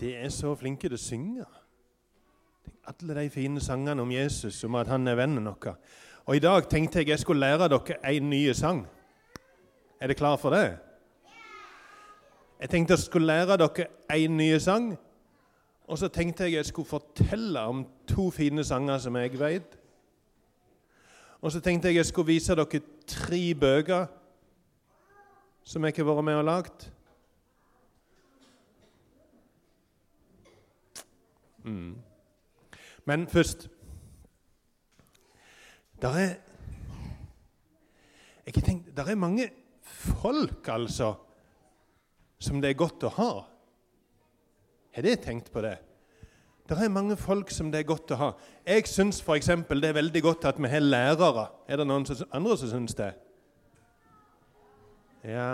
de er så flinke til å synge. Alle de fine sangene om Jesus, om at han er vennen vår. Og I dag tenkte jeg jeg skulle lære dere en ny sang. Er dere klar for det? Jeg tenkte jeg skulle lære dere en ny sang. Og så tenkte jeg jeg skulle fortelle om to fine sanger som jeg vet. Og så tenkte jeg jeg skulle vise dere tre bøker som jeg har vært med og lagd. Mm. Men først Der er jeg tenkt, der er mange folk, altså, som det er godt å ha. Har dere tenkt på det? Det er mange folk som det er godt å ha. Jeg syns f.eks. det er veldig godt at vi har lærere. Er det noen andre som syns det? Ja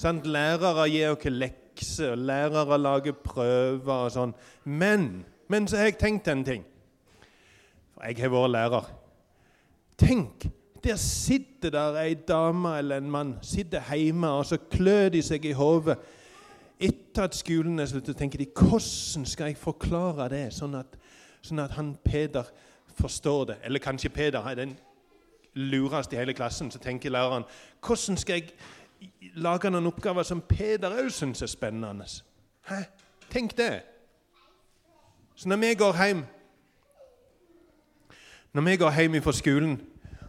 Sant? Lærere gir oss lekser, og lærere lager prøver og sånn. Men, men så har jeg tenkt en ting. For jeg har vært lærer. Tenk, der sitter der ei dame eller en mann sitter hjemme og så klør de seg i hodet. Etter at skolen er slutt, tenker de hvordan skal jeg forklare det, sånn at, sånn at han Peder forstår det. Eller kanskje Peder er den lureste i hele klassen. Så tenker læreren hvordan skal jeg lager noen oppgaver som Peder òg syns er spennende. Hæ? Tenk det! Så når vi går hjem Når vi går hjem fra skolen,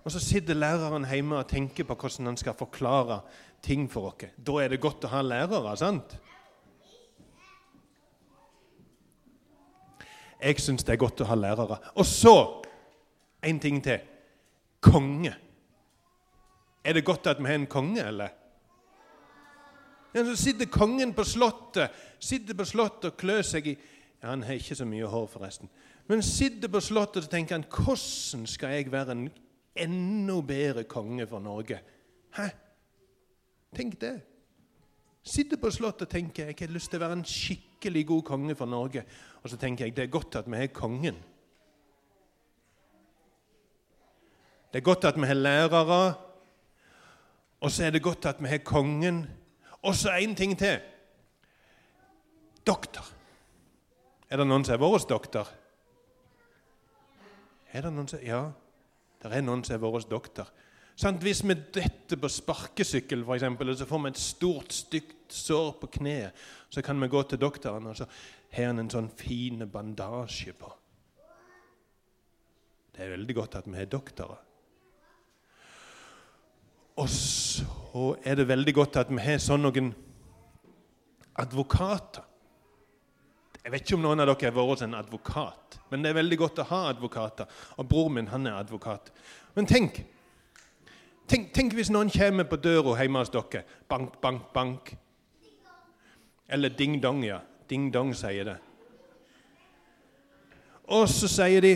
og så sitter læreren hjemme og tenker på hvordan han skal forklare ting for oss, da er det godt å ha lærere, sant? Jeg syns det er godt å ha lærere. Og så en ting til. Konge. Er det godt at vi har en konge, eller? Ja, så sitter kongen på slottet sitter på slottet og klør seg i ja, Han har ikke så mye hår, forresten. Men sitter på slottet og tenker han, hvordan skal jeg være en enda bedre konge for Norge? Hæ? Tenk det. Sitter på slottet og tenker jeg har lyst til å være en skikkelig god konge for Norge. Og så tenker jeg det er godt at vi har kongen. Det er godt at vi har lærere, og så er det godt at vi har kongen. Og så en ting til. Doktor. Er det noen som er vår doktor? Er det noen som Ja, det er noen som er vår doktor. Sånn, hvis vi detter på sparkesykkel, for eksempel, og så får vi et stort, stygt sår på kneet, så kan vi gå til doktoren, og så har han en sånn fin bandasje på. Det er veldig godt at vi har doktorer. Og så er det veldig godt at vi har sånn noen advokater. Jeg vet ikke om noen av dere har vært hos en advokat, men det er veldig godt å ha advokater. Og broren min han er advokat. Men tenk, tenk, tenk hvis noen kommer på døra hjemme hos dere. Bank, bank, bank. Eller ding-dong, ja. Ding-dong sier det. Og så sier de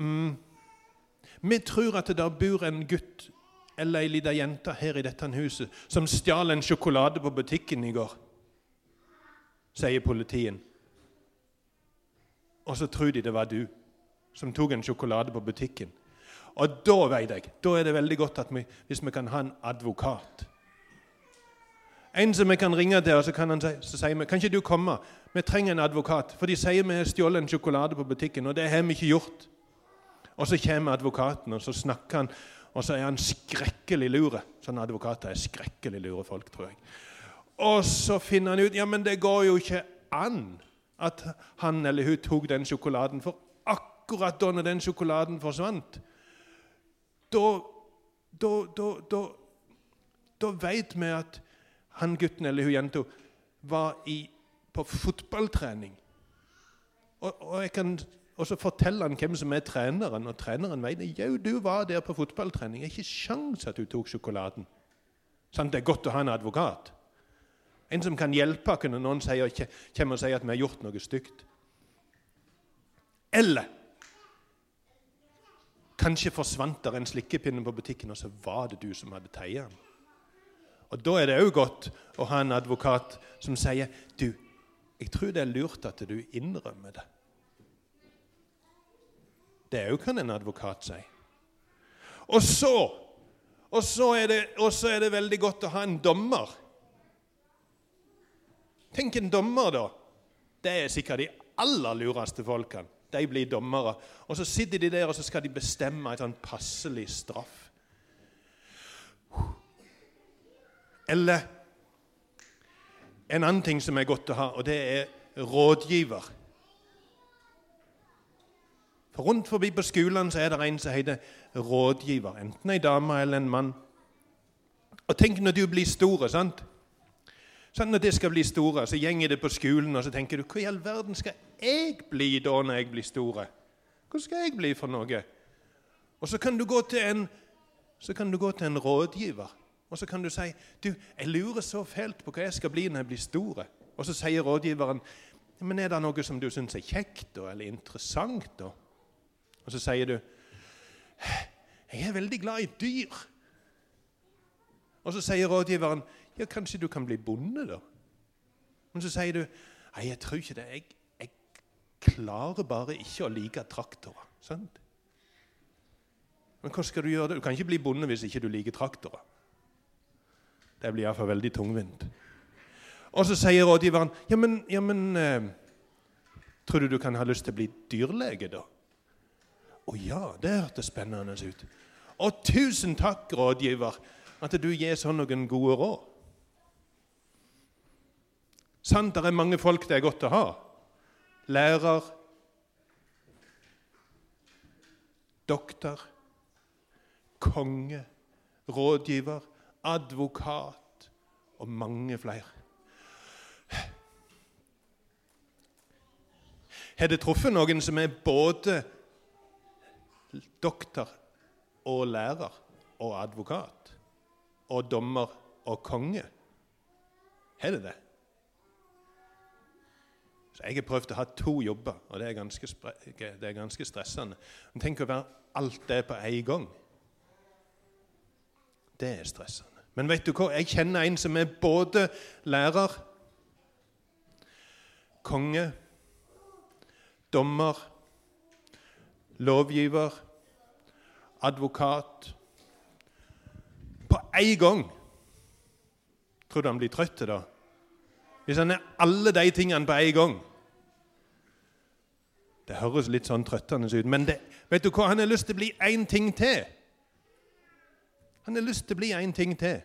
mm, vi tror at det der bor en gutt eller ei lita jente her i dette huset som stjal en sjokolade på butikken i går, sier politien. Og så tror de det var du som tok en sjokolade på butikken. Og da vet jeg, da er det veldig godt vi, hvis vi kan ha en advokat. En som vi kan ringe til, og så, kan han si, så sier vi kan ikke du komme. Vi trenger en advokat. For de sier vi har stjålet en sjokolade på butikken, og det har vi ikke gjort. Og så kommer advokaten, og så snakker han, og så er han skrekkelig lure. Sånne advokater er skrekkelig lure folk, tror jeg. Og så finner han ut ja, men det går jo ikke an at han eller hun tok den sjokoladen. For akkurat da den sjokoladen forsvant, da da, da, da, vet vi at han gutten eller hun jenta var i, på fotballtrening. Og, og jeg kan og så forteller han hvem som er treneren, og treneren vet jo, du var der på fotballtrening. Det er ikke sjans at du tok sjokoladen. Sånn, det er godt å ha en advokat. En som kan hjelpe oss når noen sier, kommer og sier at vi har gjort noe stygt. Eller kanskje forsvant der en slikkepinne på butikken, og så var det du som hadde tatt den. Og Da er det òg godt å ha en advokat som sier du, jeg tror det er lurt at du innrømmer det. Det òg kan en advokat si. Og så, og så, er det, og så er det veldig godt å ha en dommer. Tenk en dommer, da. Det er sikkert de aller lureste folkene. De blir dommere. Og så sitter de der og så skal de bestemme et sånn passelig straff. Eller en annen ting som er godt å ha, og det er rådgiver. Rundt forbi på skolen så er det en som heter rådgiver. Enten ei dame eller en mann. Og tenk når du blir store, sant? Sånn, når det skal bli store, så gjenger det på skolen, og så tenker du Hva i all verden skal jeg bli da når jeg blir store? Hva skal jeg bli for noe? Og så kan du gå til en, gå til en rådgiver. Og så kan du si du, 'Jeg lurer så fælt på hva jeg skal bli når jeg blir store.' Og så sier rådgiveren, 'Men er det noe som du syns er kjekt da, eller interessant?' da? Og så sier du, 'Jeg er veldig glad i dyr.' Og så sier rådgiveren, 'Ja, kanskje du kan bli bonde, da?' Men så sier du, 'Nei, jeg tror ikke det. Jeg, jeg klarer bare ikke å like traktorer.' Sant? Men hva skal du gjøre? Du kan ikke bli bonde hvis ikke du liker traktorer. Det blir iallfall veldig tungvint. Og så sier rådgiveren ja, men, ja, men eh, Tror du du kan ha lyst til å bli dyrlege, da? Å ja, det hørtes spennende ut. Og tusen takk, rådgiver, at du gir sånn noen gode råd. Sant, det er mange folk det er godt å ha. Lærer, doktor, konge, rådgiver advokat og mange flere. Har det truffet noen som er både doktor og lærer og advokat og dommer og konge? Har det det? Så Jeg har prøvd å ha to jobber, og det er ganske, det er ganske stressende. Men tenk å være alt det på en gang. Det er stressende. Men vet du hva? Jeg kjenner en som er både lærer, konge, dommer, lovgiver, advokat På én gang! Tror du han blir trøtt da? Hvis han er alle de tingene på én gang. Det høres litt sånn trøttende ut, men det, vet du hva? han har lyst til å bli én ting til. Han har lyst til å bli en ting til.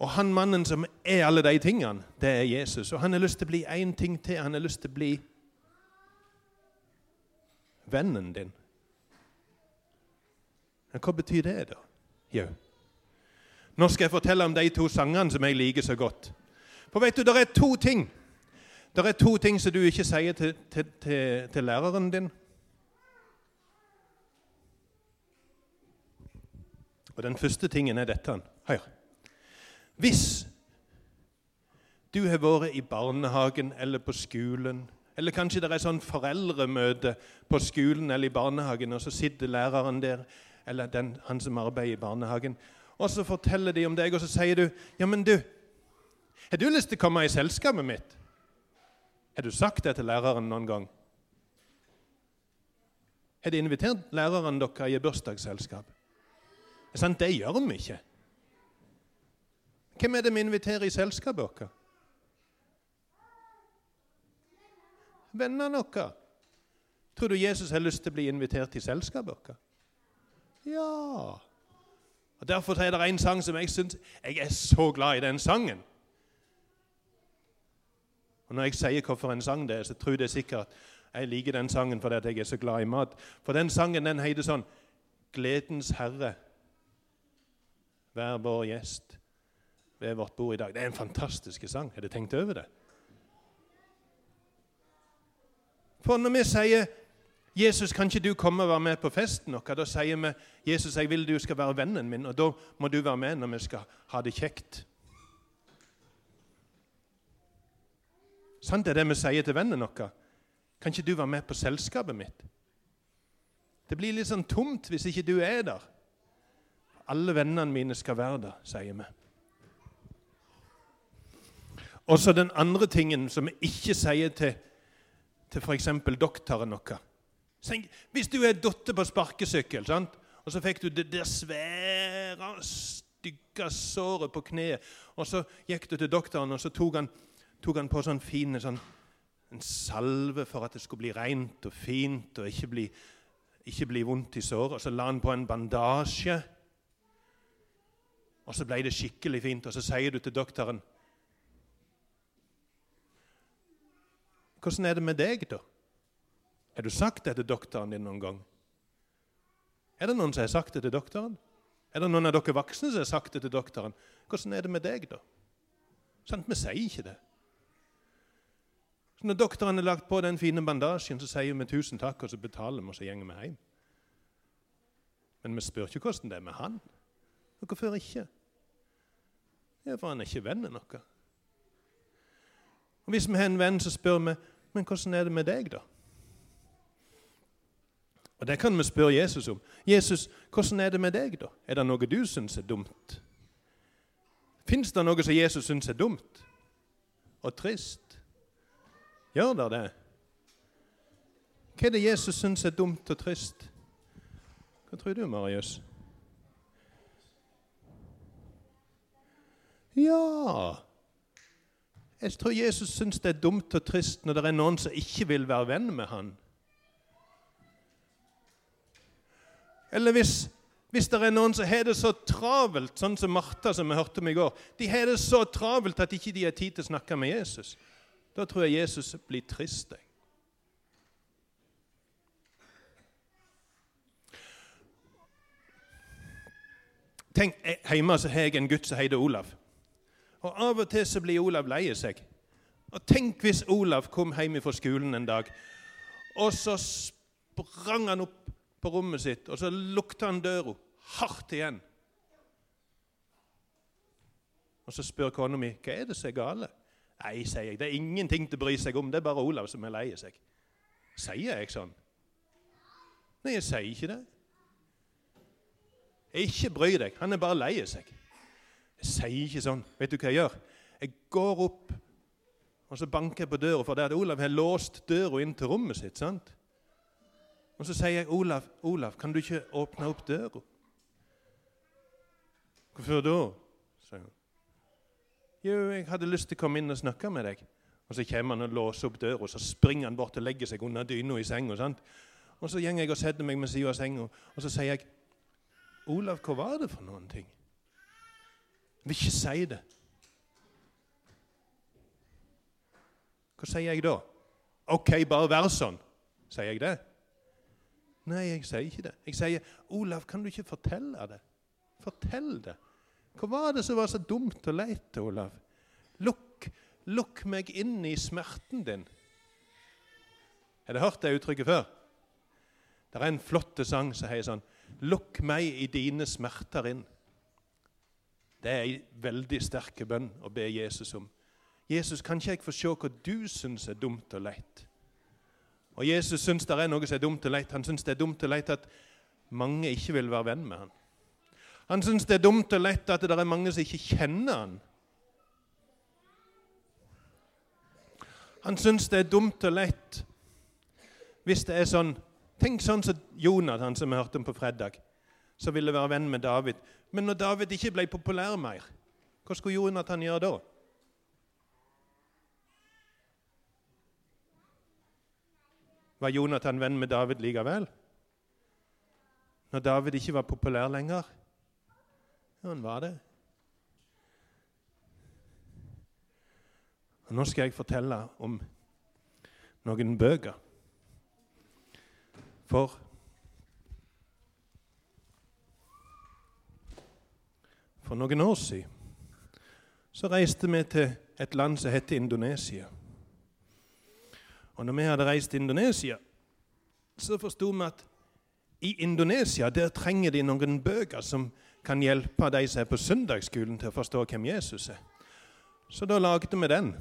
Og han mannen som er alle de tingene, det er Jesus. Og han har lyst til å bli én ting til. Han har lyst til å bli vennen din. Men hva betyr det, da? Jo. Nå skal jeg fortelle om de to sangene som jeg liker så godt. For vet du, det er to ting Det er to ting som du ikke sier til, til, til, til læreren din. Og Den første tingen er dette. Hør. Hvis du har vært i barnehagen eller på skolen, eller kanskje det er sånn foreldremøte på skolen eller i barnehagen, og så sitter læreren der, eller den, han som arbeider i barnehagen, og så forteller de om deg, og så sier du Ja, men du, har du lyst til å komme i selskapet mitt? Har du sagt det til læreren noen gang? Har de invitert læreren dere i bursdagsselskap? Det, Det gjør vi ikke. Hvem er det vi inviterer i selskapet vårt? Vennene våre. Tror du Jesus har lyst til å bli invitert til selskapet vårt? Ja. Og Derfor er det en sang som jeg syns Jeg er så glad i den sangen. Og Når jeg sier hvorfor en sang det er, så tror jeg det er sikkert jeg liker den sangen fordi jeg er så glad i mat. For den sangen den heter sånn Gledens Herre Vær vår gjest ved vårt bord i dag. Det er en fantastisk sang. Har du tenkt over det? For når vi sier 'Jesus, kan ikke du komme og være med på festen vår?' Da sier vi 'Jesus, jeg vil du skal være vennen min', og da må du være med når vi skal ha det kjekt. Sant er det vi sier til vennen vår. Kan ikke du være med på selskapet mitt? Det blir litt sånn tomt hvis ikke du er der. Alle vennene mine skal være der, sier vi. Og så den andre tingen som vi ikke sier til, til f.eks. doktoren vår. Hvis du er datter på sparkesykkel, sant? og så fikk du det der svære, stygge såret på kneet. Og så gikk du til doktoren, og så tok han, tok han på sånn fine sånn, en salve for at det skulle bli rent og fint og ikke bli, ikke bli vondt i såret. Og så la han på en bandasje. Og så ble det skikkelig fint. Og så sier du til doktoren Hvordan er det med deg, da? Har du sagt det til doktoren din noen gang? Er det noen som har sagt det til doktoren? Er det noen av dere voksne som har sagt det til doktoren? Hvordan er det med deg, da? Sant, Vi sier ikke det. Så Når doktoren har lagt på den fine bandasjen, så sier vi tusen takk, og så betaler vi, og så går vi hjem. Men vi spør ikke hvordan det er med han. Og hvorfor ikke? Ja, For han er ikke vennen vår. Hvis vi har en venn, så spør vi men hvordan er det med deg, da? Og Det kan vi spørre Jesus om. Jesus, hvordan er det med deg, da? Er det noe du syns er dumt? Fins det noe som Jesus syns er dumt og trist? Gjør det det? Hva er det Jesus syns er dumt og trist? Hva tror du, Marius? Ja Jeg tror Jesus syns det er dumt og trist når det er noen som ikke vil være venn med han. Eller hvis, hvis det er noen som har det så travelt, sånn som Martha, som vi hørte om i går De har det så travelt at ikke de har tid til å snakke med Jesus. Da tror jeg Jesus blir trist. Tenk, Hjemme så har jeg en gutt som heter Olav. Og Av og til så blir Olav lei seg. Og Tenk hvis Olav kom hjem fra skolen en dag, og så sprang han opp på rommet sitt, og så lukta han døra hardt igjen. Og Så spør kona mi hva er det som er gale. Nei, sier jeg, det er ingenting til å bry seg om, det er bare Olav som er lei seg. Sier jeg sånn? Nei, jeg sier ikke det. Jeg Ikke bry deg, han er bare lei seg. Jeg sier ikke sånn. Vet du hva jeg gjør? Jeg går opp og så banker jeg på døra, for det at Olav har låst døra inn til rommet sitt. sant? Og så sier jeg, 'Olav, Olav, kan du ikke åpne opp døra?' 'Hvorfor da?' sier han. 'Jo, jeg hadde lyst til å komme inn og snakke med deg.' Og Så kommer han og låser opp døra, og så springer han bort og legger seg under dyna i senga. sant? Og Så går jeg og setter meg ved siden av senga, og så sier jeg, 'Olav, hva var det for noen ting?' Vil ikke si det. Hva sier jeg da? OK, bare vær sånn. Sier jeg det? Nei, jeg sier ikke det. Jeg sier, 'Olav, kan du ikke fortelle det?' Fortell det. Hva var det som var så dumt og leit, Olav? Lukk, lukk meg inn i smerten din. Har du hørt det uttrykket før? Det er en flott sang som heter sånn 'Lukk meg i dine smerter inn'. Det er ei veldig sterk bønn å be Jesus om. Jesus, kan ikke jeg få se hva du syns er dumt og leit? Og Jesus syns det er noe som er dumt og leit. Han syns det er dumt og leit at mange ikke vil være venn med han. Han syns det er dumt og leit at det er mange som ikke kjenner han. Han syns det er dumt og leit hvis det er sånn Tenk sånn som Jonathan, som vi hørte om på fredag, som ville være venn med David. Men når David ikke ble populær mer, hva skulle Jonathan gjøre da? Var Jonathan venn med David likevel? Når David ikke var populær lenger? Ja, han var det. Og Nå skal jeg fortelle om noen bøker. For For noen år siden så reiste vi til et land som heter Indonesia. Og når vi hadde reist til Indonesia, så forsto vi at i Indonesia der trenger de noen bøker som kan hjelpe de som er på søndagsskolen, til å forstå hvem Jesus er. Så da lagde vi den.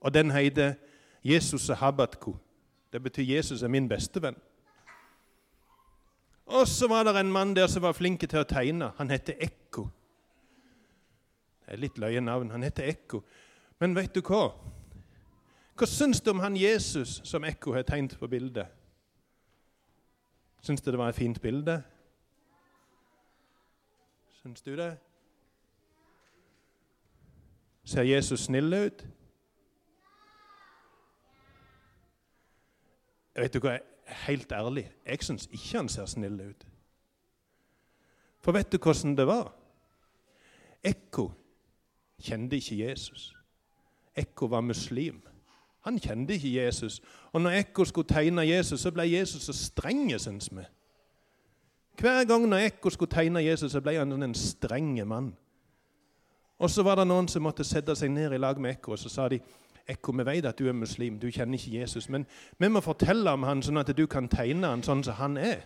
Og den heter 'Jesus og Habatko'. Det betyr 'Jesus er min bestevenn'. Og så var det en mann der som var flink til å tegne. Han heter Ekko. Det er litt løye navn. Han heter Ekko. Men vet du hva? Hva syns du om han Jesus som Ekko har tegnet på bildet? Syns du det var et fint bilde? Syns du det? Ser Jesus snill ut? Vet du hva, Helt ærlig, jeg syns ikke han ser snill ut. For vet du hvordan det var? Ekko kjente ikke Jesus. Ekko var muslim. Han kjente ikke Jesus. Og når Ekko skulle tegne Jesus, så ble Jesus så streng, syns vi. Hver gang når Ekko skulle tegne Jesus, så ble han en streng mann. Og så var det noen som måtte sette seg ned i lag med Ekko, og så sa de Ekko, vi vet at du er muslim, du kjenner ikke Jesus, men vi må fortelle om han sånn at du kan tegne han sånn som han er.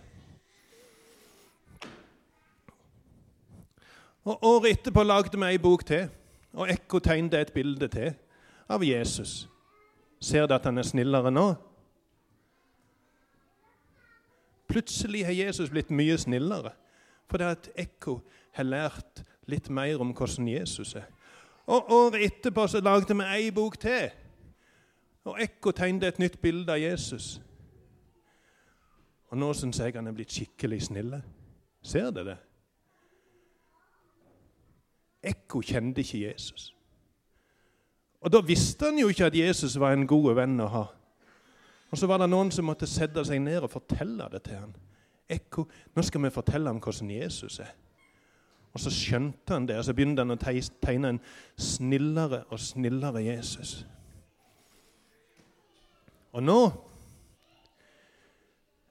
Og Året etterpå lagde vi ei bok til, og Ekko tegnet et bilde til av Jesus. Ser du at han er snillere nå? Plutselig har Jesus blitt mye snillere fordi at Ekko har lært litt mer om hvordan Jesus er. Og Året etterpå så lagde vi ei bok til. Og Ekko tegnet et nytt bilde av Jesus. Og nå syns jeg han er blitt skikkelig snille. Ser dere det? Ekko kjente ikke Jesus. Og Da visste han jo ikke at Jesus var en god venn å ha. Og Så var det noen som måtte sette seg ned og fortelle det til han. Ekko, nå skal vi fortelle ham hvordan Jesus er. Og Så skjønte han det, og så begynte han å tegne en snillere og snillere Jesus. Og nå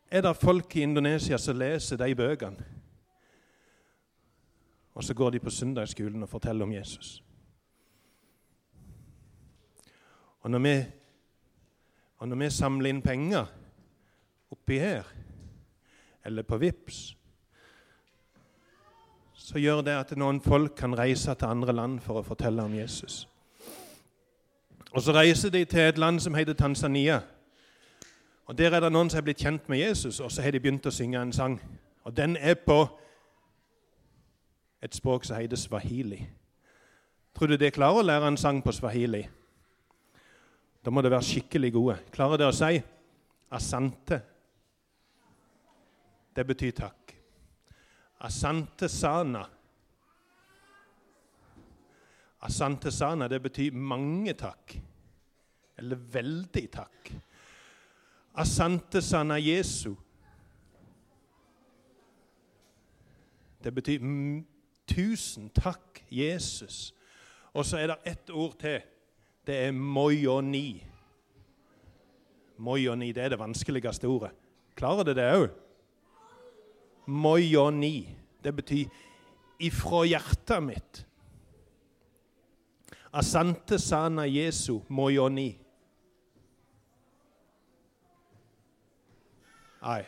er det folk i Indonesia som leser de bøkene. Og så går de på søndagsskolen og forteller om Jesus. Og når vi, og når vi samler inn penger oppi her, eller på VIPS, så gjør det at noen folk kan reise til andre land for å fortelle om Jesus. Og Så reiser de til et land som heter Tanzania. Og Der er det noen som er blitt kjent med Jesus, og så har de begynt å synge en sang. Og Den er på et språk som heter swahili. Tror du de klarer å lære en sang på swahili? Da må det være skikkelig gode. Klarer de å si asante? Det betyr takk. Asante sana. Asante sana, det betyr mange takk. Eller veldig takk. Asante sana Jesu. Det betyr tusen takk, Jesus. Og så er det ett ord til det er moioni. Moioni, det er det vanskeligste ordet. Klarer det det òg? Moioni. Det betyr 'ifra hjertet mitt'. Asante sana Jesu mojoni. Nei.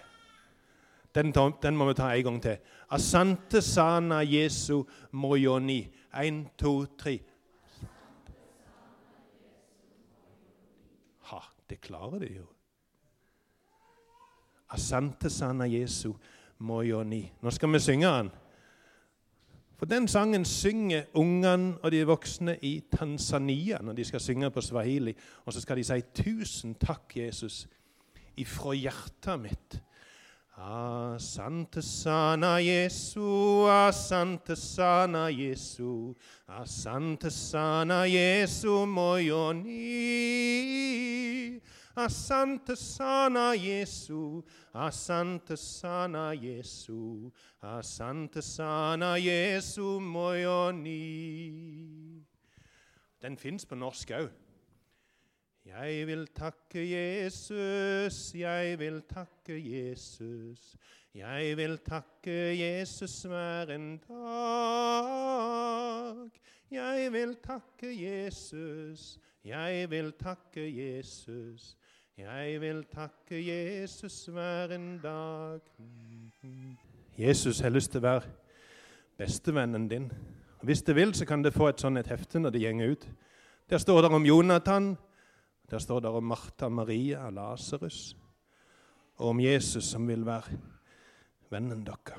Den, den, må vi ta en gang til. Asante sana Jesu mojoni. Én, to, tre. Ha, Det klarer de jo. Asante sana Jesu moyoni. Nå skal vi synge den. For den sangen synger ungene og de voksne i Tanzania når de skal synge på swahili. Og så skal de si 'Tusen takk, Jesus', ifra hjertet mitt. Asante sana Jesu, asante sana Jesu, asante sana Jesu moyoni. Asante sana Jesu, asante sana Jesu, asante sana Jesu moyoni. Den fins på norsk òg. Jeg vil takke Jesus, jeg vil takke Jesus. Jeg vil takke Jesus hver en dag. Jeg vil takke Jesus, jeg vil takke Jesus. Jeg vil takke Jesus hver en dag. Jesus har lyst til å være bestevennen din. Hvis du vil, så kan du få et sånt et hefte når det gjenger ut. Der står det om Jonathan, der står det om Martha, Maria og Lasarus, og om Jesus som vil være vennen deres.